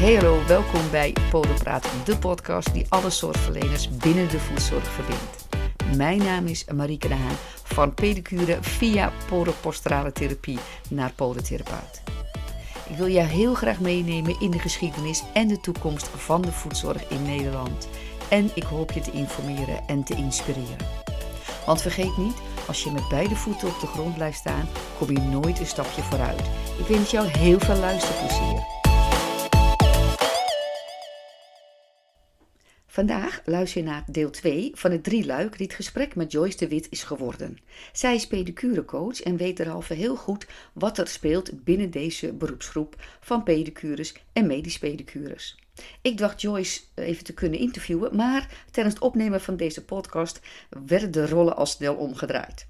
Hey hallo, welkom bij Polenpraat, de podcast die alle zorgverleners binnen de voedzorg verbindt. Mijn naam is Marieke de Haan, van pedicure via podoposturale therapie naar podotherapeut. Ik wil jou heel graag meenemen in de geschiedenis en de toekomst van de voedzorg in Nederland. En ik hoop je te informeren en te inspireren. Want vergeet niet, als je met beide voeten op de grond blijft staan, kom je nooit een stapje vooruit. Ik wens jou heel veel luisterplezier. Vandaag luister je naar deel 2 van het drieluik die het gesprek met Joyce de Wit is geworden. Zij is pedicurecoach en weet derhalve heel goed wat er speelt binnen deze beroepsgroep van pedicures en medisch pedicures. Ik dacht Joyce even te kunnen interviewen, maar tijdens het opnemen van deze podcast werden de rollen al snel omgedraaid.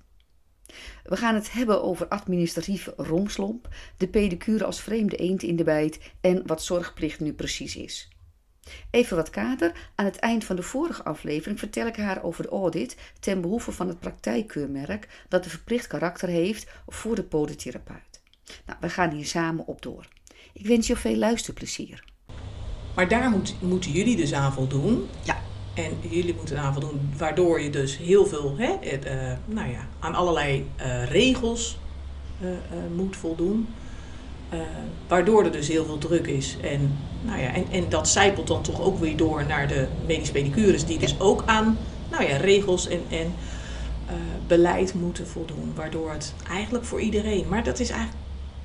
We gaan het hebben over administratieve romslomp, de pedicure als vreemde eend in de bijt en wat zorgplicht nu precies is. Even wat kader. Aan het eind van de vorige aflevering vertel ik haar over de audit ten behoeve van het praktijkkeurmerk dat een verplicht karakter heeft voor de podotherapeut. Nou, we gaan hier samen op door. Ik wens je veel luisterplezier. Maar daar moet, moeten jullie dus aan voldoen. Ja. En jullie moeten aan voldoen, waardoor je dus heel veel hè, het, uh, nou ja, aan allerlei uh, regels uh, moet voldoen. Waardoor er dus heel veel druk is. En, nou ja, en, en dat zijpelt dan toch ook weer door naar de medisch pedicures, die dus ook aan nou ja, regels en, en beleid moeten voldoen. Waardoor het eigenlijk voor iedereen, maar dat is eigenlijk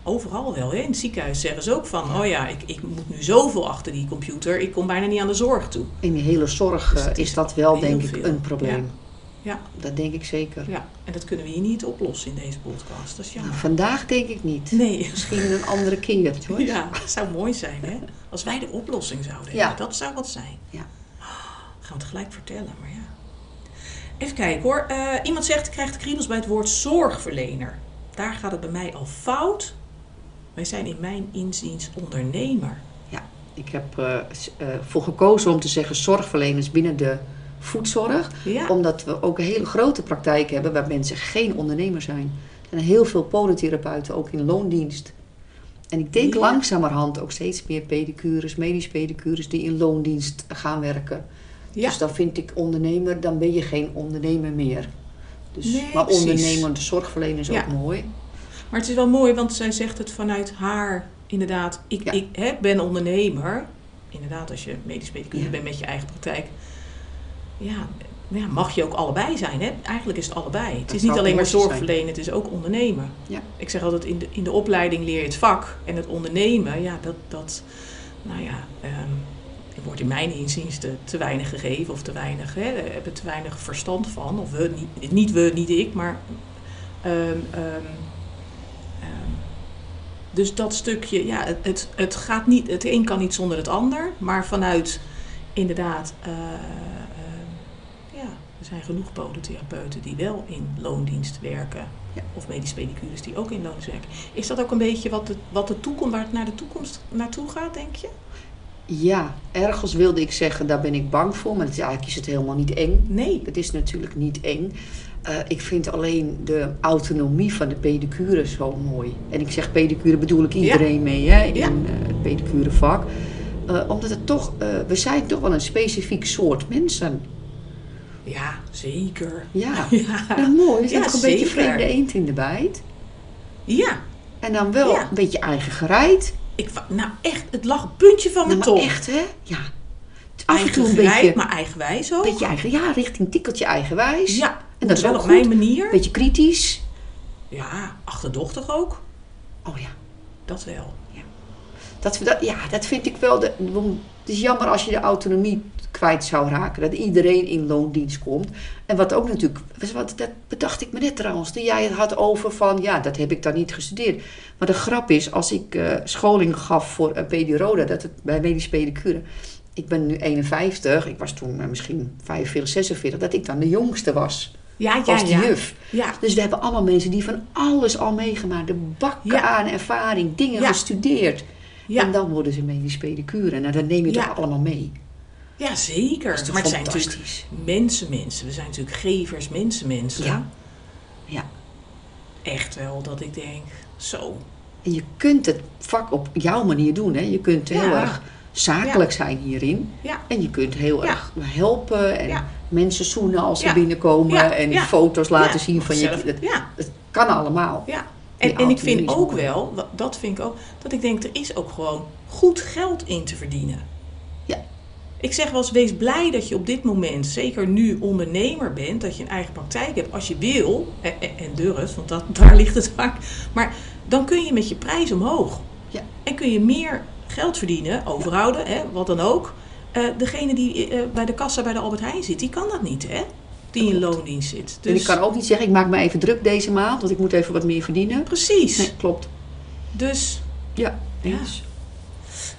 overal wel. Hè? In het ziekenhuis zeggen ze ook van, oh ja, ik, ik moet nu zoveel achter die computer, ik kom bijna niet aan de zorg toe. In de hele zorg dus is, is, dat wel, denk ik, een probleem. Ja. Ja. Dat denk ik zeker. Ja, en dat kunnen we hier niet oplossen in deze podcast. Dat is. Nou, vandaag denk ik niet. Nee. Misschien een andere keer. Hoor. Ja, dat zou mooi zijn, hè? Als wij de oplossing zouden hebben. Ja. Dat zou wat zijn. Ja. Oh, gaan we het gelijk vertellen, maar ja. Even kijken hoor. Uh, iemand zegt, krijgt kriebels bij het woord zorgverlener. Daar gaat het bij mij al fout. Wij zijn in mijn inziens ondernemer. Ja, ik heb uh, uh, voor gekozen om te zeggen zorgverleners binnen de voedzorg. Ja. Omdat we ook een hele grote praktijk hebben waar mensen geen ondernemer zijn. Zijn heel veel podotherapeuten, ook in loondienst. En ik denk Ja. langzamerhand ook steeds meer pedicures, medisch pedicures die in loondienst gaan werken. Ja. Dus dan vind ik ondernemer, dan ben je geen ondernemer meer. Dus, Nee, maar ondernemende zorgverlener is ook mooi. Maar het is wel mooi, want zij zegt het vanuit haar, inderdaad, ik, ik hè, ben ondernemer. Inderdaad, als je medisch pedicure bent met je eigen praktijk. Ja, ja, mag je ook allebei zijn. Hè? Eigenlijk is het allebei. Het is niet alleen maar zorgverlenen, het is ook ondernemen. Ja. Ik zeg altijd, in de, in de opleiding leer je het vak. En het ondernemen, ja, dat, dat nou ja, ehm, wordt in mijn inziens te, te weinig gegeven. Of te weinig, hè, hebben te weinig verstand van. Of we, niet, niet we, niet ik, maar... ehm, ehm, dus dat stukje, ja, het, het, het gaat niet, het een kan niet zonder het ander, maar vanuit inderdaad, eh, er zijn genoeg podotherapeuten die wel in loondienst werken, Ja. of medisch pedicures die ook in loondienst werken. Is dat ook een beetje wat de, wat de toekomst, waar het naar de toekomst naartoe gaat, denk je? Ja, ergens wilde ik zeggen, daar ben ik bang voor. Maar het is, eigenlijk is het helemaal niet eng. Nee. Het is natuurlijk niet eng. Uh, ik vind alleen de autonomie van de pedicure zo mooi. En ik zeg pedicure bedoel ik iedereen Ja. mee hè, in Ja. uh, het pedicurevak. Uh, omdat het toch, we zijn toch wel een specifiek soort mensen. Ja, zeker. Ja, Ja. Nou, mooi. Is Ja, een beetje vreemde eend in de bijt. Ja. En dan wel Ja. een beetje eigen gereid. Ik, nou echt, het lag een puntje van mijn Nou, tong. echt hè? Ja. Af en toe een beetje, maar eigenwijs ook. beetje eigen, ja, richting tikkeltje eigenwijs. Ja, En dat is wel op goed. mijn manier. Beetje kritisch. Ja, achterdochtig ook. Oh ja. Dat wel. Dat, dat, ja, dat vind ik wel. De, het is jammer als je de autonomie kwijt zou raken. Dat iedereen in loondienst komt. En wat ook natuurlijk. Wat, dat bedacht ik me net trouwens. Toen jij het had over van. Ja, dat heb ik dan niet gestudeerd. Maar de grap is. Als ik uh, scholing gaf voor een pediroda. Dat het bij medisch pedicure. Ik ben nu 51. Ik was toen uh, misschien 45, 46. Dat ik dan de jongste was. Ja, ja, als de ja. juf. Dus we hebben allemaal mensen die van alles al meegemaakt. De bakken aan ervaring. Dingen gestudeerd. Ja. En dan worden ze medisch pedicure. Nou, dat neem je Ja. toch allemaal mee. ja zeker. Dat is toch maar het zijn natuurlijk mensen, mensen. We zijn natuurlijk gevers, mensen, mensen. Ja. Ja. Echt wel dat ik denk, zo. En je kunt het vak op jouw manier doen. Hè? Je kunt heel Ja. erg zakelijk zijn hierin. Ja. En je kunt heel erg helpen en mensen zoenen als ze binnenkomen en foto's laten zien van je. Het kan allemaal. ja. En, en ik vind ook wel, dat vind ik ook, dat ik denk er is ook gewoon goed geld in te verdienen. Ja. Ik zeg wel eens, wees blij dat je op dit moment, zeker nu ondernemer bent, dat je een eigen praktijk hebt als je wil en, en, en durft, want dat, daar ligt het vaak. Maar dan kun je met je prijs omhoog. Ja. En kun je meer geld verdienen, overhouden, hè, wat dan ook. Eh, degene die eh, bij de kassa bij de Albert Heijn zit, die kan dat niet, hè? Die in loondienst zit. En ik kan ook niet zeggen, ik maak me even druk deze maand, want ik moet even wat meer verdienen. Precies. Nee, klopt. Dus Ja.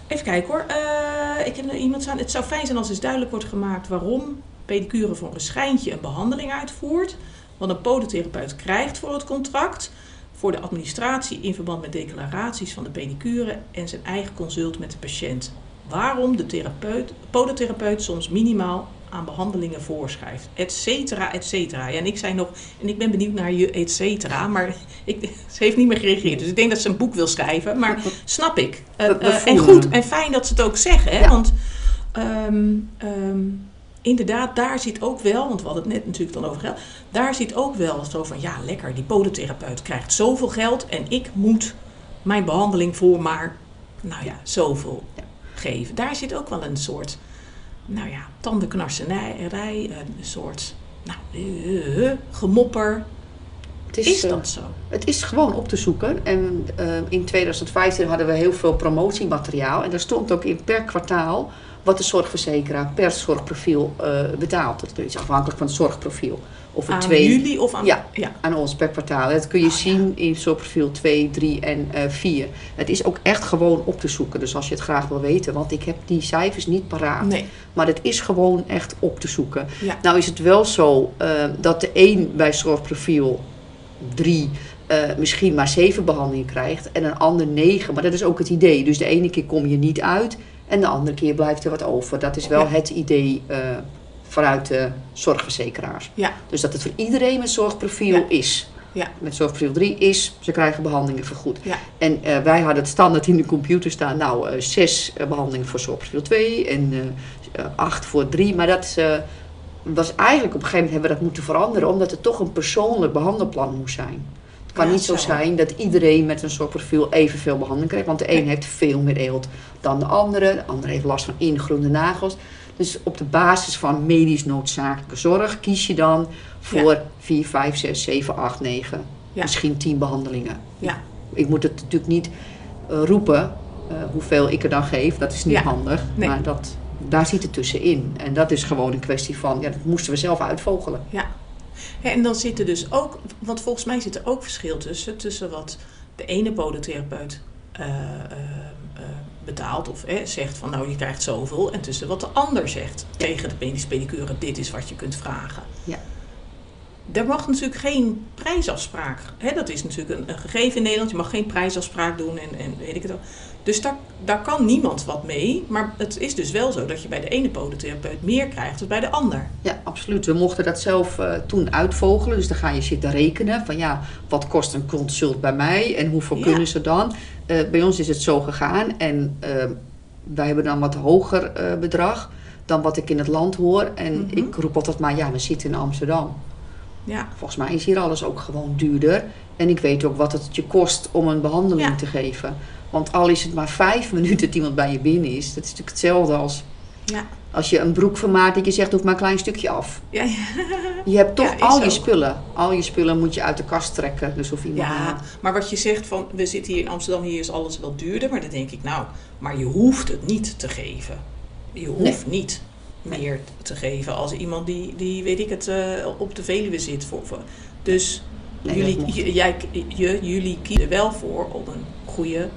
Even kijken hoor. Eh, ik heb er iemand staan. Het zou fijn zijn als eens duidelijk wordt gemaakt waarom pedicure voor een schijntje een behandeling uitvoert. Wat een podotherapeut krijgt voor het contract. Voor de administratie in verband met declaraties van de pedicure en zijn eigen consult met de patiënt. Waarom de therapeut, podotherapeut soms minimaal aan behandelingen voorschrijft. Et cetera, et cetera. Ja, en ik zei nog, en ik ben benieuwd naar je et cetera, maar ik, ze heeft niet meer gereageerd. Dus ik denk dat ze een boek wil schrijven, maar snap ik. Eh, eh, en goed, en fijn dat ze het ook zeggen. Hè? Ja. Want ehm, ehm, inderdaad, daar zit ook wel, want we hadden het net natuurlijk dan over geld. Daar zit ook wel zo van, ja lekker, die podotherapeut krijgt zoveel geld en ik moet mijn behandeling voor maar, nou ja, zoveel Ja. geven. Daar zit ook wel een soort, nou ja, tandenknarserij, een soort, nou, eh, gemopper. Het Is eh, dat zo? Het is gewoon op te zoeken. En eh, in 2015 hadden we heel veel promotiemateriaal. En daar stond ook in per kwartaal wat de zorgverzekeraar per zorgprofiel eh, betaalt. Dat is afhankelijk van het zorgprofiel. Of het Aan twee jullie of aan... Ja. ja. aan ons per kwartaal. Dat kun je Oh, ja. zien in zorgprofiel 2, 3 en eh 4. Het is ook echt gewoon op te zoeken. Dus als je het graag wil weten, want ik heb die cijfers niet paraat. Nee, Maar het is gewoon echt op te zoeken. ja. Nou is het wel zo eh, dat de een bij zorgprofiel 3 eh, misschien maar 7 behandelingen krijgt en een ander 9. Maar dat is ook het idee. Dus de ene keer kom je niet uit en de andere keer blijft er wat over. Dat is wel Ja. het idee eh, vanuit de zorgverzekeraars. Ja. Dus dat het voor iedereen met zorgprofiel Ja. is. Ja. Met zorgprofiel 3 is, ze krijgen behandelingen vergoed. Ja. En eh, wij hadden het standaard in de computer staan, nou, eh, zes eh, behandelingen voor zorgprofiel 2 en acht voor 3. Maar dat was eigenlijk op een gegeven moment hebben we dat moeten veranderen, omdat het toch een persoonlijk behandelplan moest zijn. Het kan niet zo zijn dat iedereen met een zorgprofiel evenveel behandeling krijgt, want de een heeft veel meer eelt dan de andere, de andere heeft last van ingroende nagels. Dus op de basis van medisch noodzakelijke zorg kies je dan voor 4, 5, 6, 7, 8, 9, Ja. misschien 10 behandelingen. Ja. Ik moet het natuurlijk niet eh, roepen eh, hoeveel ik er dan geef, dat is niet Ja. handig. Nee. Maar dat, daar zit het tussenin. En dat is gewoon een kwestie van, ja, dat moesten we zelf uitvogelen. Ja. En dan zit er dus ook, want volgens mij zit er ook verschil tussen, tussen wat de ene podotherapeut eh, eh, eh, betaalt of eh, zegt van nou je krijgt zoveel, en tussen wat de ander zegt tegen de medische pedicure, dit is wat je kunt vragen. Ja. Er mag natuurlijk geen prijsafspraak. Hè, dat is natuurlijk een, een gegeven in Nederland. Je mag geen prijsafspraak doen en, en weet ik het wel. Dus daar, daar kan niemand wat mee. Maar het is dus wel zo dat je bij de ene podotherapeut meer krijgt dan bij de ander. Ja, absoluut. We mochten dat zelf eh, toen uitvogelen. Dus dan ga je zitten rekenen van ja, wat kost een consult bij mij en hoeveel Ja. kunnen ze dan? Eh, bij ons is het zo gegaan en eh, wij hebben dan wat hoger eh, bedrag dan wat ik in het land hoor. En Mhm. ik roep altijd maar ja, we zitten in Amsterdam. Ja, Volgens mij is hier alles ook gewoon duurder. En ik weet ook wat het je kost om een behandeling Ja. te geven. Want al is het maar vijf minuten dat iemand bij je binnen is, dat is natuurlijk hetzelfde als ja, als je een broek vermaakt dat je zegt, doe maar een klein stukje af. ja, ja. Je hebt toch al je spullen. Al je spullen moet je uit de kast trekken. Dus of iemand. Ja, maar wat je zegt van we zitten hier in Amsterdam, hier is alles wel duurder. Maar dan denk ik, nou, maar je hoeft het niet te geven. Je hoeft niet meer te geven als iemand die, die weet ik het, eh, op de Veluwe zit. Voor, voor. Dus Nee, jullie, j- jij, je, jullie kiezen wel voor om een goede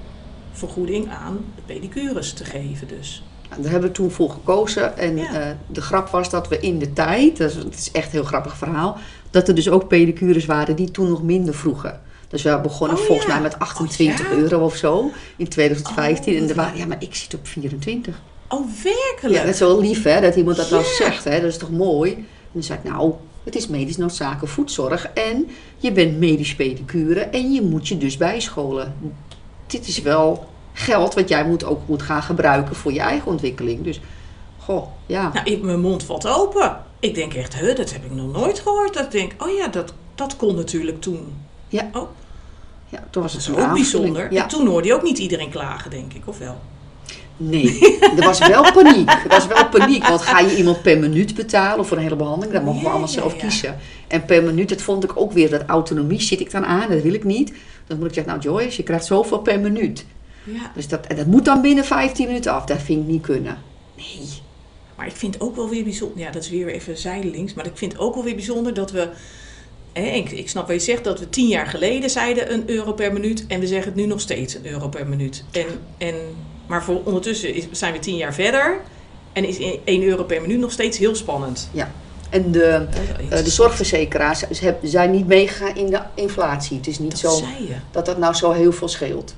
vergoeding aan de pedicures te geven. Dus Daar hebben we toen voor gekozen. En Ja. eh, de grap was dat we in de tijd, dat is, het is echt een heel grappig verhaal, dat er dus ook pedicures waren die toen nog minder vroegen. Dus we begonnen Oh, volgens ja. mij met 28 Oh, ja? euro of zo in 2015. Oh, en er waren, ja, maar ik zit op 24. Oh, werkelijk? Ja, dat is wel lief hè, dat iemand dat Ja. zegt. Hè? Dat is toch mooi? En dan zei ik, nou, het is medisch noodzakelijke voedzorg. En je bent medisch pedicure en je moet je dus bijscholen. Dit is wel geld wat jij moet, ook moet gaan gebruiken voor je eigen ontwikkeling. Dus, goh, ja. Nou, ik, mijn mond valt open. Ik denk echt, hè, dat heb ik nog nooit gehoord. Dat ik denk, oh ja, dat, dat kon natuurlijk toen. Ja. Oh, ja toen was dat het is een ook bijzonder. Ja. En toen hoorde je ook niet iedereen klagen, denk ik, of wel? Nee, er was wel paniek. Er was wel paniek, want ga je iemand per minuut betalen of voor een hele behandeling, dat mogen we allemaal zelf kiezen. En per minuut, dat vond ik ook weer, dat autonomie zit ik dan aan, dat wil ik niet. Dan moet ik zeggen, nou Joyce, je krijgt zoveel per minuut. Ja. Dus dat, en dat moet dan binnen 15 minuten af, dat vind ik niet kunnen. Nee. Maar ik vind ook wel weer bijzonder, ja, dat is weer even zijdelings, maar ik vind ook wel weer bijzonder dat we, ik snap wat je zegt, dat we tien jaar geleden zeiden een euro per minuut en we zeggen het nu nog steeds een euro per minuut. En, en, maar voor ondertussen is, zijn we tien jaar verder en is 1 euro per minuut nog steeds heel spannend. En de, eh, de zorgverzekeraars zijn niet meegegaan in de inflatie. Het is niet Dat zo dat dat nou zo heel veel scheelt.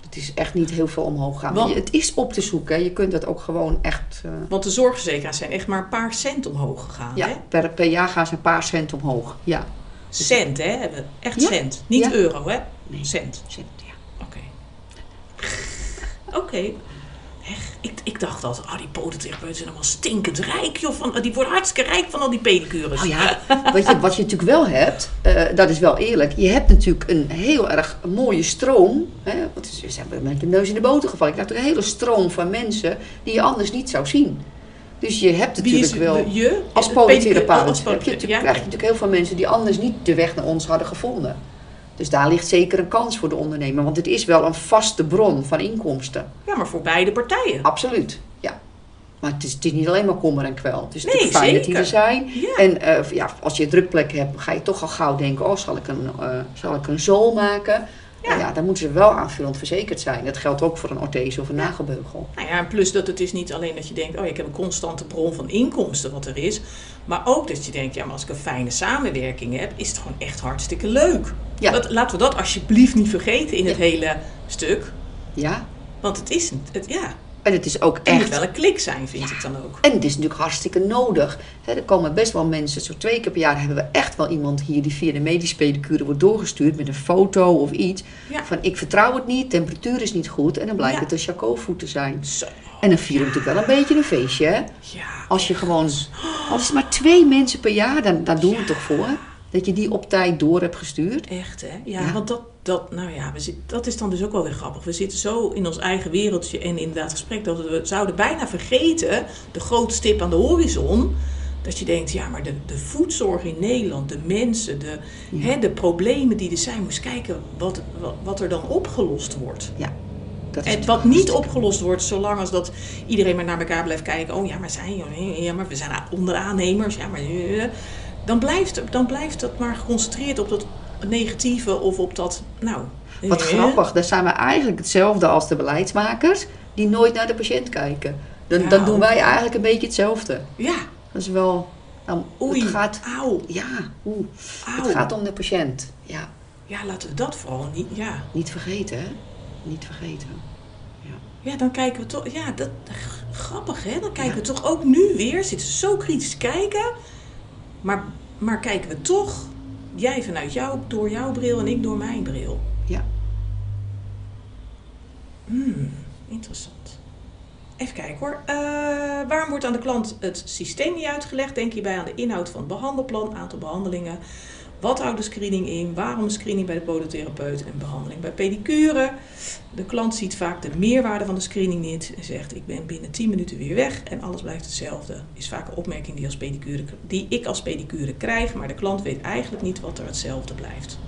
Het is echt niet heel veel omhoog gaan. Want- het is op te zoeken. hè. Je kunt dat ook gewoon echt... eh, Want de zorgverzekeraars zijn echt maar een paar cent omhoog gegaan. Hè? ja, per, per jaar gaan ze een paar cent omhoog. Ja. Cent, hè? Echt Ja. cent. Niet Ja. euro, hè? Nee, Cent. cent, ja. Oké. Echt, Ik, ik dacht altijd, oh, die podotherapeuten zijn allemaal stinkend rijk, joh. Van, die worden hartstikke rijk van al die pedicures. Nou ja, wat je, wat je natuurlijk wel hebt, eh, dat is wel eerlijk. Je hebt natuurlijk een heel erg mooie stroom. Hè, ze zijn met de neus in de boter gevallen. Je hebt natuurlijk een hele stroom van mensen die je anders niet zou zien. Dus je hebt is natuurlijk wel... je? Als polytherapeut oh, natuurlijk- ja. krijg je natuurlijk heel veel mensen die anders niet de weg naar ons hadden gevonden. Dus daar ligt zeker een kans voor de ondernemer. Want het is wel een vaste bron van inkomsten. ja, maar voor beide partijen. Absoluut, ja. Maar het is, het is niet alleen maar kommer en kwel. Het is Nee, natuurlijk fijn dat die zeker. er zijn. Ja. En eh, ja, als je een drukplek hebt, ga je toch al gauw denken... oh, zal ik een, eh, zal ik een zool maken? Ja. Ja. dan moeten ze wel aanvullend verzekerd zijn. Dat geldt ook voor een orthese of een Ja. nagelbeugel. Nou ja, en plus dat het is niet alleen dat je denkt, oh, ik heb een constante bron van inkomsten wat er is. Maar ook dat je denkt, ja, maar als ik een fijne samenwerking heb, is het gewoon echt hartstikke leuk. Ja. Dat, laten we dat alsjeblieft niet vergeten in het hele stuk. Ja, Want het is, het, ja, en het is ook het moet echt... wel een klik zijn, vind ik dan ook. En het is natuurlijk hartstikke nodig. Er komen best wel mensen, zo twee keer per jaar hebben we echt wel iemand hier die via de medische pedicure wordt doorgestuurd met een foto of iets. Ja. Van ik vertrouw het niet, temperatuur is niet goed en dan blijkt Ja. het een Chacot-voet te zijn. Zo, En dan vieren we natuurlijk wel een beetje een feestje, hè? ja. Als je gewoon, al is het maar twee mensen per jaar, dan, daar doen we het toch voor. Dat je die op tijd door hebt gestuurd. Echt, hè? Ja. want dat, dat, nou ja, we zit, dat is dan dus ook wel weer grappig. We zitten zo in ons eigen wereldje en inderdaad gesprek dat we zouden bijna vergeten, de grote stip aan de horizon, dat je denkt, ja, maar de, de voedzorg in Nederland, de mensen, de, Ja. hè, de problemen die er zijn, moest kijken wat, wat, wat er dan opgelost wordt. Dat is En wat niet opgelost wordt, zolang als dat iedereen maar naar elkaar blijft kijken. Oh ja, maar zijn ja, maar we zijn onderaannemers. Ja, maar eh, dan blijft, dan blijft dat maar geconcentreerd op dat negatieve of op dat. Nou, Wat grappig, daar zijn we eigenlijk hetzelfde als de beleidsmakers die nooit naar de patiënt kijken. Dan, Ja, dan doen wij eigenlijk een beetje hetzelfde. Ja, Dat is wel, nou, oei, het gaat, auw, ja, auw. het gaat om de patiënt. Ja, Ja, laten we dat vooral niet. Ja, niet vergeten, hè? Niet vergeten. ja dan kijken we toch. Ja, dat, grappig hè. Dan kijken Ja. we toch ook nu weer. Zitten zo kritisch kijken. Maar, maar kijken we toch. Jij vanuit jou, door jouw bril en ik door mijn bril. Ja. Hmm, interessant. Even kijken hoor. Eh, waarom wordt aan de klant het systeem niet uitgelegd? Denk hierbij aan de inhoud van het behandelplan, aantal behandelingen. Wat houdt de screening in? Waarom een screening bij de podotherapeut en behandeling bij pedicure? De klant ziet vaak de meerwaarde van de screening niet en zegt: Ik ben binnen 10 minuten weer weg en alles blijft hetzelfde. Is vaak een opmerking die, als pedicure, die ik als pedicure krijg, maar de klant weet eigenlijk niet wat er hetzelfde blijft.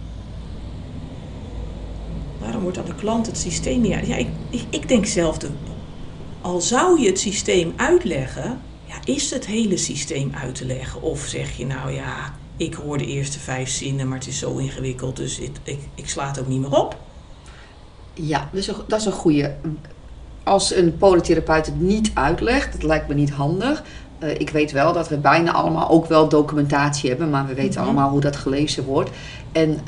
Waarom wordt aan de klant het systeem niet? Ja, ik, ik, ik denk zelf, de, al zou je het systeem uitleggen, ja, is het hele systeem uit te leggen? Of zeg je nou ja, ik hoor de eerste vijf zinnen, maar het is zo ingewikkeld, dus ik, ik, ik sla het ook niet meer op. Ja, dus dat is een goede. Als een polytherapeut het niet uitlegt, dat lijkt me niet handig. Eh, ik weet wel dat we bijna allemaal ook wel documentatie hebben, maar we weten Mhm. allemaal hoe dat gelezen wordt. En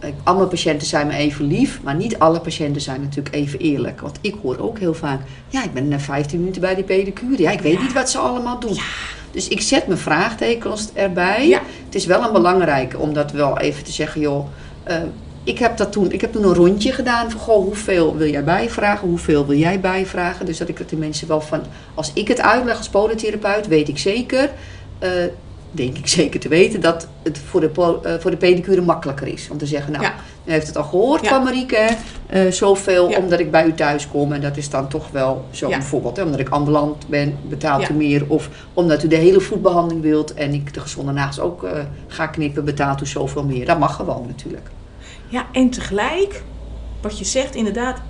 ik- alle patiënten zijn me even lief, maar niet alle patiënten zijn natuurlijk even eerlijk. Want ik hoor ook heel vaak, ja, ik ben na 15 minuten bij die pedicure. Ja, ik weet Ja. niet wat ze allemaal doen. Dus ik zet mijn vraagtekens erbij. Ja. Het is wel een belangrijke om dat wel even te zeggen, joh. eh, ik heb, dat toen, ik heb toen een rondje gedaan van, goh, hoeveel wil jij bijvragen, hoeveel wil jij bijvragen? Dus dat ik het de mensen wel van, als ik het uitleg als podotherapeut, weet ik zeker, eh, denk ik zeker te weten, dat het voor de, eh, voor de pedicure makkelijker is. Om te zeggen, nou, Ja. U heeft het al gehoord Ja. van Marieke, eh, zoveel Ja. omdat ik bij u thuis kom. En dat is dan toch wel zo Ja. bijvoorbeeld, hè, omdat ik ambulant ben, betaalt u meer. Of omdat u de hele voetbehandeling wilt en ik de gezonde nagels ook eh, ga knippen, betaalt u zoveel meer. Dat mag gewoon natuurlijk. Ja, en tegelijk, wat je zegt inderdaad,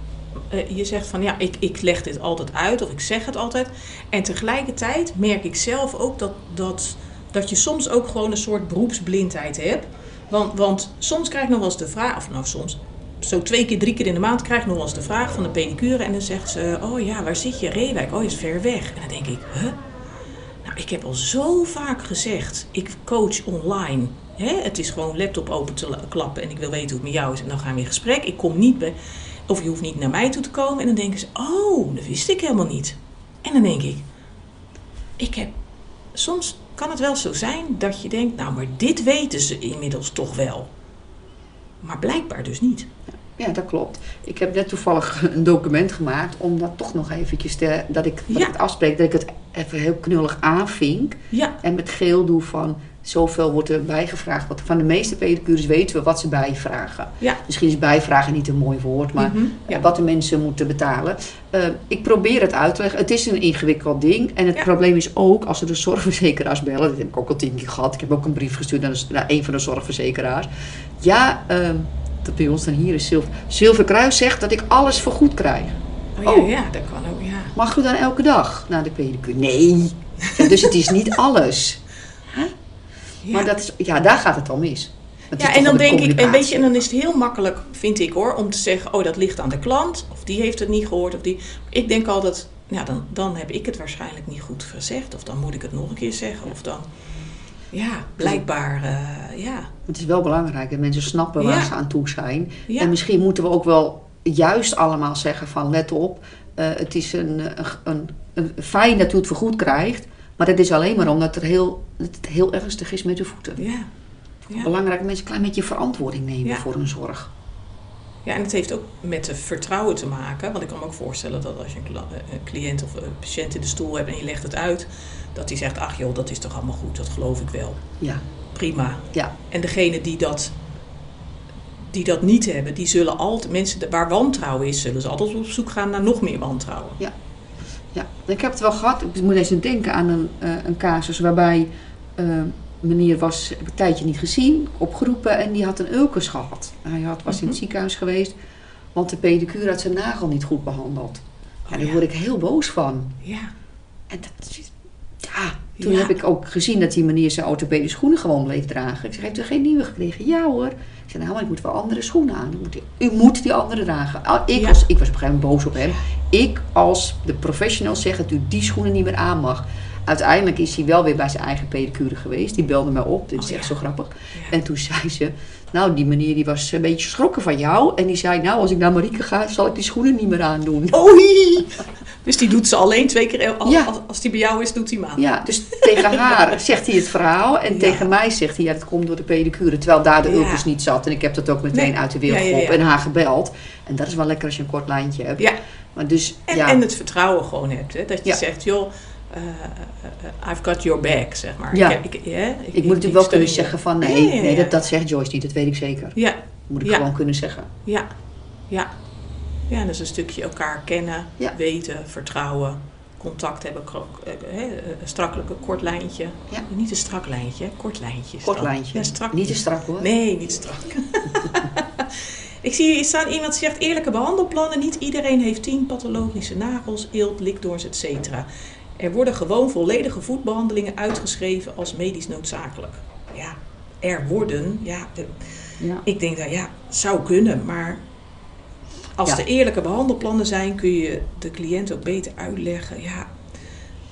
eh, je zegt van ja, ik, ik leg dit altijd uit of ik zeg het altijd. En tegelijkertijd merk ik zelf ook dat, dat, dat je soms ook gewoon een soort beroepsblindheid hebt. Want, want soms krijg ik nog wel eens de vraag, of nou soms, zo twee keer, drie keer in de maand krijg ik nog wel eens de vraag van de pedicure. En dan zegt ze, oh ja, waar zit je? Reewijk, oh je is ver weg. En dan denk ik, huh? Nou, ik heb al zo vaak gezegd, ik coach online. Hè? Het is gewoon laptop open te la- klappen en ik wil weten hoe het met jou is. En dan gaan we in gesprek. Ik kom niet bij, of je hoeft niet naar mij toe te komen. En dan denken ze, oh, dat wist ik helemaal niet. En dan denk ik, ik heb, soms kan het wel zo zijn dat je denkt, nou, maar dit weten ze inmiddels toch wel. Maar blijkbaar dus niet. Ja, dat klopt. Ik heb net toevallig een document gemaakt om dat toch nog eventjes te, dat ik, wat Ja. ik het afspreek, dat ik het even heel knullig aanvink. Ja, En met geel doe van zoveel wordt er bijgevraagd. Want van de meeste pedicures weten we wat ze bijvragen. ja. Misschien is bijvragen niet een mooi woord, maar Mhm, ja. wat de mensen moeten betalen. Eh, ik probeer het uit te leggen. Het is een ingewikkeld ding. En het Ja. probleem is ook als ze de zorgverzekeraars bellen. Dat heb ik ook al tien keer gehad. Ik heb ook een brief gestuurd naar, de- naar een van de zorgverzekeraars. Ja, ehm, dat bij ons dan hier is Zilver. Zilverkruis zegt dat ik alles vergoed krijg. Oh, ja, Oh. ja, dat kan ook, ja. Mag u dan elke dag naar de pedicure? Nee. Dus het is niet alles. Ja. Maar dat is, ja, daar gaat het al mis. Ja, en dan denk ik, en weet je, en dan is het heel makkelijk, vind ik hoor, om te zeggen, oh, dat ligt aan de klant, of die heeft het niet gehoord, of die. Ik denk altijd, ja, dan, dan heb ik het waarschijnlijk niet goed gezegd, of dan moet ik het nog een keer zeggen, of dan, ja, blijkbaar, eh, ja, Het is wel belangrijk dat mensen snappen waar Ja. ze aan toe zijn. ja, En misschien moeten we ook wel juist allemaal zeggen van let op. eh, het is een, een, een, een fijn dat u het vergoed krijgt. Maar dat is alleen maar omdat er heel, dat het heel ernstig is met uw voeten. ja. Ja. Belangrijk dat mensen een klein beetje verantwoording nemen Ja. voor hun zorg. ja, en het heeft ook met de vertrouwen te maken, want ik kan me ook voorstellen dat als je eh, een cliënt of een patiënt in de stoel hebt en je legt het uit, dat hij zegt, ach joh, dat is toch allemaal goed, dat geloof ik wel, Ja, prima. ja, En degene die dat, die dat niet hebben, die zullen altijd, mensen waar wantrouwen is, zullen ze altijd op zoek gaan naar nog meer wantrouwen. ja. Ik heb het wel gehad. Ik moet eens denken aan een, eh, een casus waarbij eh meneer was heb ik een tijdje niet gezien, opgeroepen en die had een ulcus gehad. Hij had, was in het Mhm. ziekenhuis geweest, want de pedicure had zijn nagel niet goed behandeld. Ja, Oh, daar ja. word ik heel boos van. Ja, En dat is, ja, toen Ja. heb ik ook gezien dat die meneer zijn orthopedische schoenen gewoon bleef dragen. Ik zeg, heeft u geen nieuwe gekregen? Ja hoor. Ik zei, nou, maar ik moet wel andere schoenen aan. U moet die, u moet die andere dragen. Ik, Ja. was, ik was op een gegeven moment boos op hem. Ik als de professional zeg dat u die schoenen niet meer aan mag. Uiteindelijk is hij wel weer bij zijn eigen pedicure geweest. Die belde mij op. Dit is Oh, echt ja. zo grappig. En toen zei ze, nou die meneer die was een beetje geschrokken van jou. En die zei, nou als ik naar Marieke ga, zal ik die schoenen niet meer aandoen. Oei! Dus die doet ze alleen twee keer, als, Ja. als, die bij jou is, doet hij hem aan. Ja, dus tegen haar zegt hij het verhaal. En Ja. tegen mij zegt hij, ja, dat komt door de pedicure. Terwijl daar de ulcus niet zat. En ik heb dat ook meteen Nee. uit de wereld ja. en haar gebeld. En dat is wel lekker als je een kort lijntje hebt. Ja. Maar dus, En, ja, en het vertrouwen gewoon hebt. Hè? Dat je zegt, joh, eh, eh, I've got your back, zeg maar. Ja. Ik, ik, hè, ik moet natuurlijk wel kunnen je. zeggen van, nee, nee dat, dat zegt Joyce niet. Dat weet ik zeker. Ja, moet ik Ja. gewoon kunnen zeggen. ja, ja. Ja, dat is een stukje elkaar kennen, Ja. weten, vertrouwen, contact hebben. eh, hè, Een strakkelijk, een kort lijntje. Ja. Niet een strak lijntje, kort lijntje. Kort lijntje. Ja, strak. Niet te strak hoor. Nee, niet strak. Ik zie hier staan iemand die zegt eerlijke behandelplannen. Niet iedereen heeft 10 pathologische nagels, eelt, likdoorns, etc. Er worden gewoon volledige voetbehandelingen uitgeschreven als medisch noodzakelijk. Ja, er worden. Ja, eh, Ja. ik denk dat ja, zou kunnen, maar als Ja. er eerlijke behandelplannen zijn, kun je de cliënt ook beter uitleggen. Ja,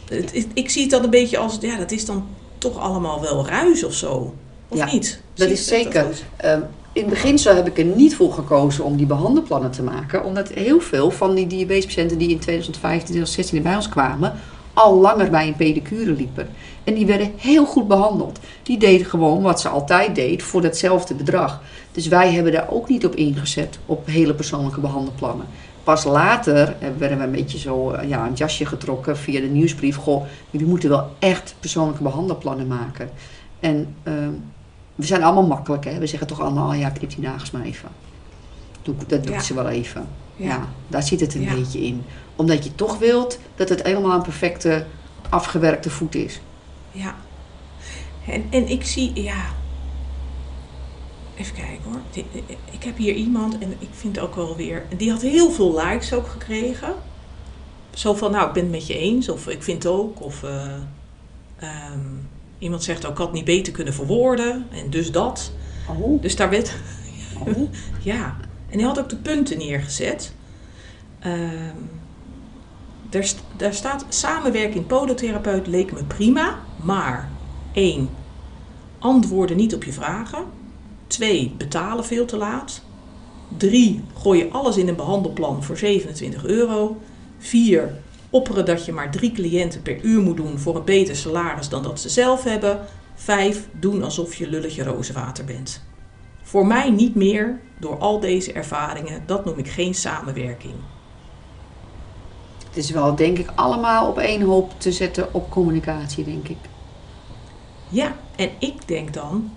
het, ik zie het dan een beetje als, ja, dat is dan toch allemaal wel ruis of zo. Of Ja, niet? Dat is zeker. Ehm, in het begin heb ik er niet voor gekozen om die behandelplannen te maken. Omdat heel veel van die diabetespatiënten die in 2015, 2016 bij ons kwamen, al langer bij een pedicure liepen. En die werden heel goed behandeld. Die deden gewoon wat ze altijd deed voor datzelfde bedrag. Dus wij hebben daar ook niet op ingezet, op hele persoonlijke behandelplannen. Pas later werden we een beetje zo eh, ja, een jasje getrokken via de nieuwsbrief. Goh, jullie moeten wel echt persoonlijke behandelplannen maken. En ehm, we zijn allemaal makkelijk, hè? We zeggen toch allemaal, oh ja, knip die nagels maar even. Dat doet ze wel even. Ja. daar zit het een beetje in. Omdat je toch wilt dat het helemaal een perfecte, afgewerkte voet is. Ja. En, en ik zie, ja. Even kijken hoor. Ik heb hier iemand en ik vind ook wel weer. Die had heel veel likes ook gekregen. Zo van, nou, ik ben het met je eens. Of ik vind het ook. Of uh, um, iemand zegt ook, ik had het niet beter kunnen verwoorden. En dus dat. Oh. Dus daar werd. Oh. ja. En hij had ook de punten neergezet. Daar, daar staat samenwerking podotherapeut leek me prima, maar 1. Antwoorden niet op je vragen. 2. Betalen veel te laat. 3. Gooi je alles in een behandelplan voor 27 euro. 4. Opperen dat je maar drie cliënten per uur moet doen voor een beter salaris dan dat ze zelf hebben. 5. Doen alsof je lulletje rozenwater bent. Voor mij niet meer door al deze ervaringen. Dat noem ik geen samenwerking. Het is wel, denk ik, allemaal op één hoop te zetten op communicatie, denk ik. Ja, en ik denk dan,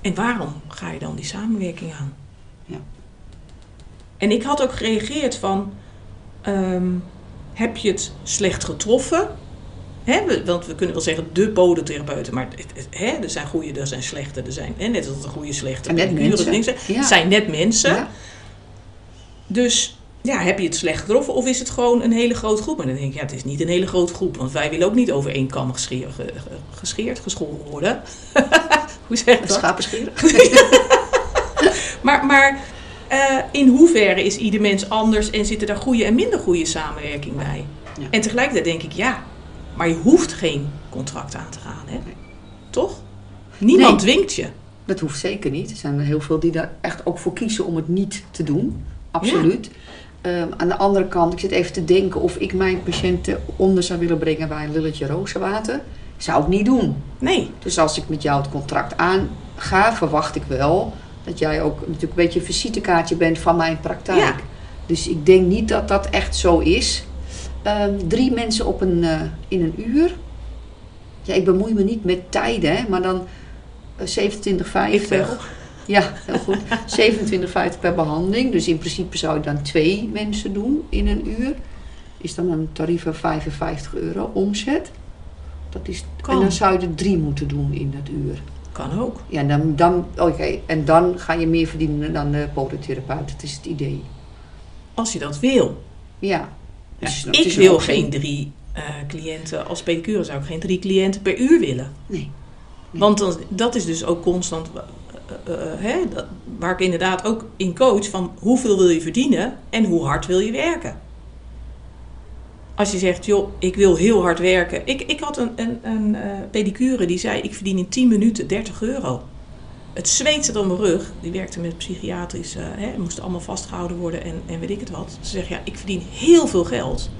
en waarom ga je dan die samenwerking aan? Ja. En ik had ook gereageerd van, ehm, heb je het slecht getroffen? He, want we kunnen wel zeggen de podotherapeuten, maar he, er zijn goede, er zijn slechte, er zijn he, net als een goede, slechte. net mensen. Ja. zijn net mensen. Ja. Dus ja, heb je het slecht getroffen of is het gewoon een hele grote groep? En dan denk ik, ja, het is niet een hele grote groep, want wij willen ook niet over één kam gescheerd, gescheerd geschoren worden. Hoe zeg je dat? Schapenscheren. maar maar uh, in hoeverre is ieder mens anders en zitten daar goede en minder goede samenwerking bij? Ja. En tegelijkertijd denk ik, ja, maar je hoeft geen contract aan te gaan, hè? Toch? Niemand dwingt je. Dat hoeft zeker niet. Er zijn er heel veel die daar echt ook voor kiezen om het niet te doen. Absoluut. Ehm, aan de andere kant, ik zit even te denken of ik mijn patiënten onder zou willen brengen bij een lulletje rozenwater. Zou ik niet doen. Nee. Dus als ik met jou het contract aanga, verwacht ik wel dat jij ook natuurlijk een beetje een visitekaartje bent van mijn praktijk. Ja. Dus ik denk niet dat dat echt zo is. Ehm, drie mensen op een, uh, in een uur. Ja, ik bemoei me niet met tijden, hè, maar dan uh, 27,50. Ja, heel goed. 27,50 per behandeling. Dus in principe zou je dan twee mensen doen in een uur. Is dan een tarief van 55 euro omzet. Dat is, en dan zou je er drie moeten doen in dat uur. Kan ook. Ja, dan, dan, oké. En dan ga je meer verdienen dan de podotherapeut. Dat is het idee. Als je dat wil. Ja. Dus, ik wil geen drie uh, cliënten. Als pedicure zou ik geen drie cliënten per uur willen. Nee. nee. Want dan, dat is dus ook constant uh, hè, dat, waar ik inderdaad ook in coach van hoeveel wil je verdienen en hoe hard wil je werken. Als je zegt, joh, ik wil heel hard werken. Ik, ik had een, een, een pedicure die zei, ik verdien in 10 minuten 30 euro. Het zweet zat op mijn rug. Die werkte met psychiatrisch, uh, hè, moesten allemaal vastgehouden worden en, en weet ik het wat. Ze zegt, ja, ik verdien heel veel geld.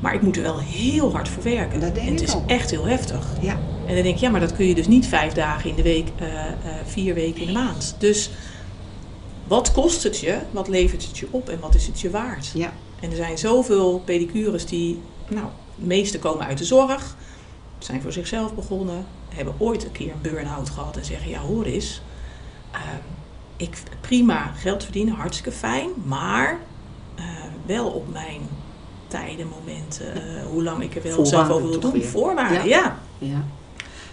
Maar ik moet er wel heel hard voor werken. Dat denk en het is ook. echt heel heftig. Ja. En dan denk ik, ja, maar dat kun je dus niet vijf dagen in de week, uh, uh, vier weken in de maand. Dus wat kost het je? Wat levert het je op? En wat is het je waard? Ja. En er zijn zoveel pedicures die, nou, de meeste komen uit de zorg, zijn voor zichzelf begonnen, hebben ooit een keer een burn-out gehad en zeggen, ja, hoor eens, uh, ik prima geld verdienen, hartstikke fijn, maar wel op mijn tijden, momenten, uh, hoe lang ik er wel zelf over wil doen. Weer. Voorwaarden, ja. ja. ja.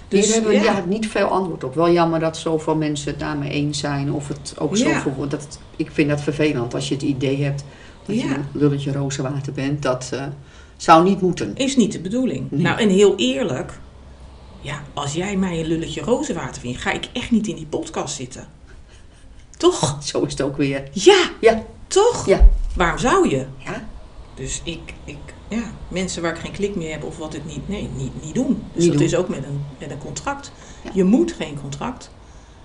Dus Hier hebben we ja. niet veel antwoord op. Wel jammer dat zoveel mensen het daarmee eens zijn. Of het ook ja. zoveel... Dat, ik vind dat vervelend als je het idee hebt dat je een lulletje rozenwater bent. Dat uh, zou niet moeten. Is niet de bedoeling. Nee. Nou, en heel eerlijk. Ja, als jij mij een lulletje rozenwater vindt, ga ik echt niet in die podcast zitten. Toch? Zo is het ook weer. Ja. Ja. Toch? Ja. Waarom zou je? Ja. Dus ik, ik, ja, mensen waar ik geen klik meer heb of wat ik niet, nee, niet, niet doen. Dus niet dat doen. is ook met een, met een contract. Ja. Je moet geen contract.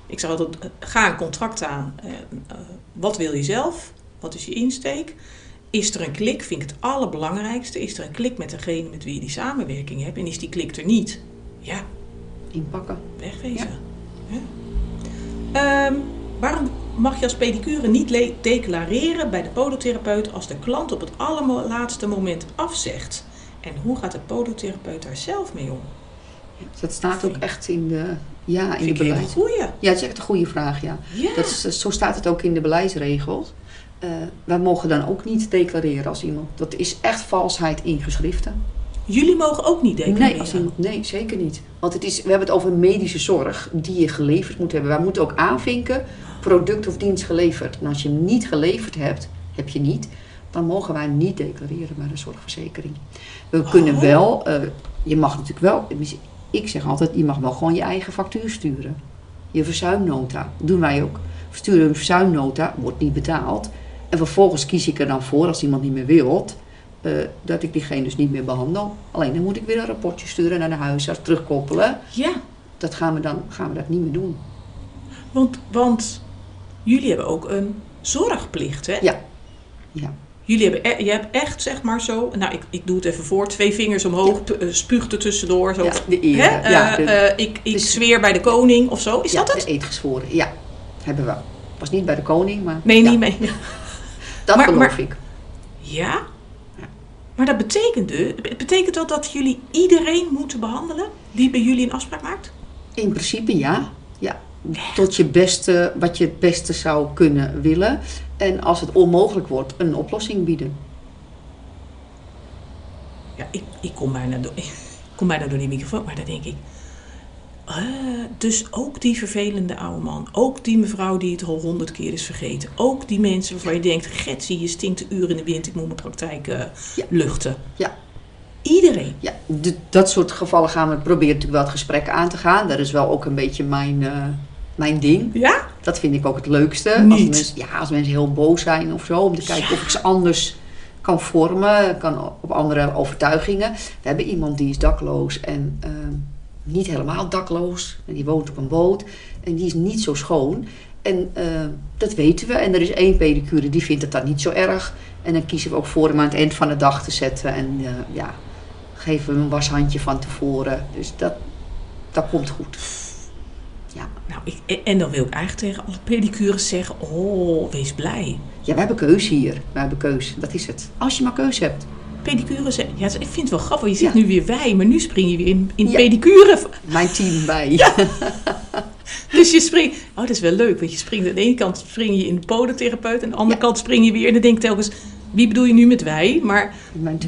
Ik zou altijd, ga een contract aan. Uh, uh, wat wil je zelf? Wat is je insteek? Is er een klik, vind ik het allerbelangrijkste. Is er een klik met degene met wie je die samenwerking hebt. En is die klik er niet, ja, Inpakken. wegwezen. Ja. Ehm, waarom mag je als pedicure niet declareren bij de podotherapeut als de klant op het allerlaatste moment afzegt? En hoe gaat de podotherapeut daar zelf mee om? Dus dat staat ook echt in de, ja, in de beleid. Ja, dat is echt een goede vraag, ja. Ja. Dat is, zo staat het ook in de beleidsregels. Eh, wij mogen dan ook niet declareren als iemand. Dat is echt valsheid in geschriften. Jullie mogen ook niet declareren. Nee, als iemand, nee, zeker niet. Want het is, we hebben het over medische zorg die je geleverd moet hebben. Wij moeten ook aanvinken product of dienst geleverd. En als je hem niet geleverd hebt, heb je niet, dan mogen wij niet declareren bij de zorgverzekering. We kunnen Oh. wel, eh, je mag natuurlijk wel, ik zeg altijd, je mag wel gewoon je eigen factuur sturen. Je verzuimnota, doen wij ook. We sturen een verzuimnota, wordt niet betaald. En vervolgens kies ik er dan voor, als iemand niet meer wilt, eh, dat ik diegene dus niet meer behandel. Alleen dan moet ik weer een rapportje sturen naar de huisarts, terugkoppelen. Ja, Dat gaan we dan gaan we dat niet meer doen. want, want jullie hebben ook een zorgplicht, hè? Ja. Ja. Jullie hebben, e- je hebt echt, zeg maar zo, nou ik, ik doe het even voor, twee vingers omhoog, p- eh, spuugt er tussendoor. Zo. Ja, de eer. Hè? ja, Eh, ik ik dus- zweer bij de koning of zo, is ja, dat het? eed gezworen. Ja, hebben we. Was niet bij de koning, maar Nee, ja, niet mee. dat Maar- ik. Ja? Maar dat betekent dus, het betekent dat dat jullie iedereen moeten behandelen die bij jullie een afspraak maakt? In principe ja. ja. Tot je beste, wat je het beste zou kunnen willen. En als het onmogelijk wordt, een oplossing bieden. Ja, ik, ik kom bijna door, ik kom bijna door die microfoon, maar dan denk ik. Dus ook die vervelende oude man, ook die mevrouw die het al honderd keer is vergeten, ook die mensen waarvan je denkt: Getsie, je stinkt de uren in de wind, ik moet mijn praktijk eh, Ja. luchten. Ja. Iedereen. Ja, dat soort gevallen gaan we proberen natuurlijk wel het gesprek aan te gaan. Dat is wel ook een beetje mijn, eh, mijn ding. Ja? Dat vind ik ook het leukste. Als Niet. mensen, ja, als mensen heel boos zijn of zo. Om te kijken of ik ze anders kan vormen. Kan op andere overtuigingen. We hebben iemand die is dakloos en ehm, niet helemaal dakloos. En die woont op een boot. En die is niet zo schoon. En ehm, dat weten we. En er is één pedicure die vindt het dan niet zo erg. En dan kiezen we ook voor hem aan het eind van de dag te zetten. En eh, ja, geven we hem een washandje van tevoren. Dus dat, dat komt goed. Ja. Nou, ik, en dan wil ik eigenlijk tegen alle pedicures zeggen: Oh, wees blij. Ja, we hebben keus hier. We hebben keus. Dat is het. Als je maar keus hebt. Pedicure zeggen, ja, ik vind het wel grappig. Je zegt Ja. nu weer wij, maar nu spring je weer in, in Ja. pedicure. Mijn team bij. Dus je springt. Oh, dat is wel leuk. Want je springt aan de ene kant spring je in de podotherapeut. En aan de andere kant spring je weer. En dan denk ik telkens, wie bedoel je nu met wij? Maar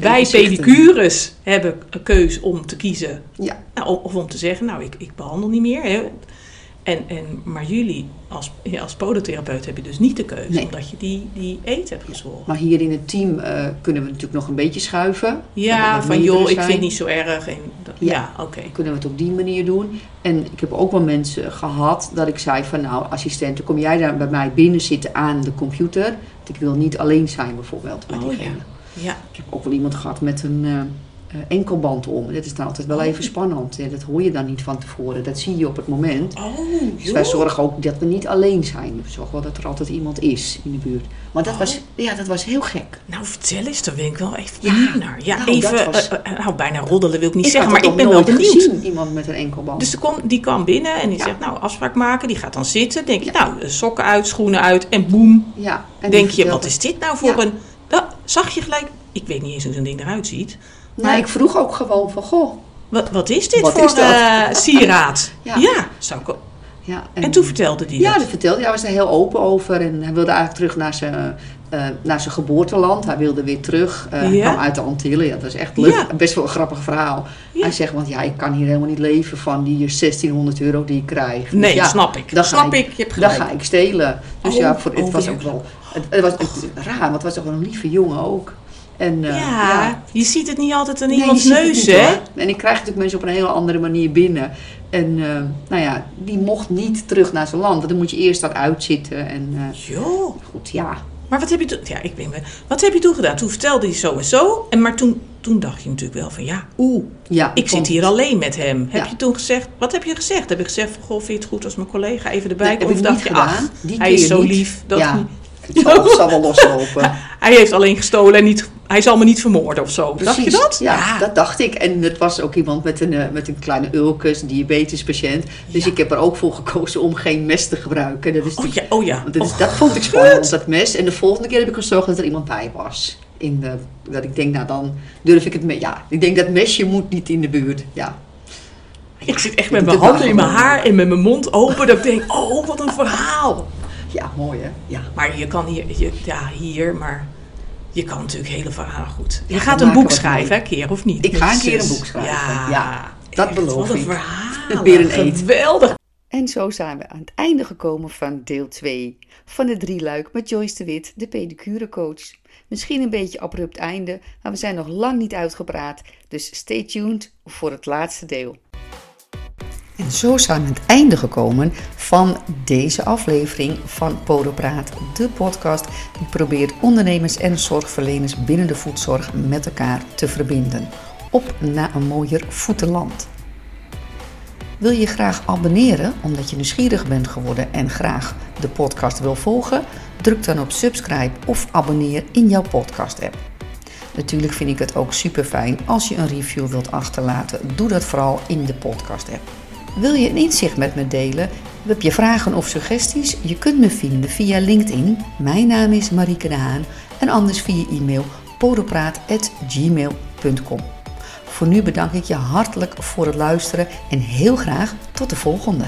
wij pedicures hebben een keus om te kiezen. Ja, Nou, of- of om te zeggen, nou, ik, ik behandel niet meer. Hè. En, en, maar jullie als, ja, als podotherapeut heb je dus niet de keuze. Nee. Omdat je die, die eet hebt gezworen. maar hier in het team eh, kunnen we natuurlijk nog een beetje schuiven. Ja, van joh, ik vind het niet zo erg. En, dat- Ja. ja, oké. Kunnen we het op die manier doen. En ik heb ook wel mensen gehad dat ik zei van nou assistenten, kom jij daar bij mij binnen zitten aan de computer. Want ik wil niet alleen zijn bijvoorbeeld Oh, diegene. Ja. Ik heb ook wel iemand gehad met een eh, enkelband om. Dat is dan altijd wel even spannend. Ja, dat hoor je dan niet van tevoren. Dat zie je op het moment. Oh, Dus wij zorgen ook dat we niet alleen zijn. We zorgen wel dat er altijd iemand is in de buurt. Maar dat, Oh. was, ja, dat was heel gek. Nou, vertel eens, daar ben ik wel even Ja, naar. Ja, nou, even, dat was- eh, eh, nou, bijna roddelen wil ik niet ik zeggen, maar ik ben wel benieuwd. gezien, iemand met een enkelband. Dus die kwam binnen en die Ja. zegt, nou, afspraak maken. Die gaat dan zitten. Denk je, nou, sokken uit, schoenen uit en boem. ja, en Denk je, wat is dit nou voor een... Nou, zag je gelijk... Ik weet niet eens hoe zo'n ding eruit ziet. Nou, ik vroeg ook gewoon van, goh. Wat, wat is dit Wat voor is dat? eh, sieraad? Ja. ja. zou ik Ja, En toen vertelde hij Ja, dat. dat vertelde hij. Was er heel open over. En hij wilde eigenlijk terug naar zijn, eh, naar zijn geboorteland. Hij wilde weer terug. Hij Ja. kwam uit de Antillen. Ja, dat is echt leuk. Ja. Best wel een grappig verhaal. Ja. Hij zegt, want ja, ik kan hier helemaal niet leven van die 1600 euro die ik krijg. Nee, snap ik. ga Snap ik- ik, je hebt Dan gelijk. ga ik stelen. Dus Oh, ja, voor, het oh, was ook wel... Het, het was het, raar, want het was toch wel een lieve jongen ook. En, eh, ja, je ziet het niet altijd aan Nee, je iemands neus, hè? En ik krijg natuurlijk mensen op een hele andere manier binnen. En eh, nou ja, die mocht niet terug naar zijn land. Want dan moet je eerst dat uitzitten. En eh, Joh. goed, ja. Maar wat heb je toen... Ja, ik weet wel. Wat heb je toen gedaan? Toen vertelde hij zo en zo. En maar toen, toen dacht je natuurlijk wel van... Ja, oeh, ja ik zit hier alleen met hem. Heb Ja. je toen gezegd... Wat heb je gezegd? Heb je gezegd van... Goh, vind je het goed als mijn collega even erbij Nee, komt? Of dacht niet je... gedaan. Ach, Die hij is zo niet. lief. Dat ja. niet. zal, zal wel loslopen. Hij heeft alleen gestolen en niet, hij zal me niet vermoorden of zo. Dacht je dat? Ja, dat dacht ik. En het was ook iemand met een, eh, met een kleine ulcus, een diabetespatiënt. Dus ik heb er ook voor gekozen om geen mes te gebruiken. Dat, is Oh die- ja, oh ja. want dat, is- Oh, dat vond ik spannend, dat mes. En de volgende keer heb ik gezorgd dat er iemand bij was. In de, dat ik denk, nou dan durf ik het mee. Ja, ik denk dat mesje moet niet in de buurt. Ja. Ik zit echt met mijn handen in mijn haar en met mijn mond open. Dat ik denk, oh, wat een verhaal. ja, mooi hè? Ja. Maar je kan hier, je, ja, hier, maar je kan natuurlijk hele verhalen goed. Je Ja, gaat een boek wat schrijven, hè, keer of niet? Ik ga een keer een boek schrijven. Ja, Ja, dat echt, beloof wat een ik. verhaal. Weer een eet. Geweldig. En zo zijn we aan het einde gekomen van deel 2 van de drie luik met Joyce de Wit, de pedicurecoach. Misschien een beetje abrupt einde, maar we zijn nog lang niet uitgepraat, dus stay tuned voor het laatste deel. En zo zijn we aan het einde gekomen van deze aflevering van Podopraat, de podcast die probeert ondernemers en zorgverleners binnen de voedzorg met elkaar te verbinden. Op naar een mooier voetenland. Wil je graag abonneren omdat je nieuwsgierig bent geworden en graag de podcast wil volgen? Druk dan op subscribe of abonneer in jouw podcast app. Natuurlijk vind ik het ook super fijn als je een review wilt achterlaten. Doe dat vooral in de podcast app. Wil je een inzicht met me delen? Heb je vragen of suggesties? Je kunt me vinden via LinkedIn. Mijn naam is Marieke de Haan en anders via e-mail podopraat.gmail.com. Voor nu bedank ik je hartelijk voor het luisteren en heel graag tot de volgende.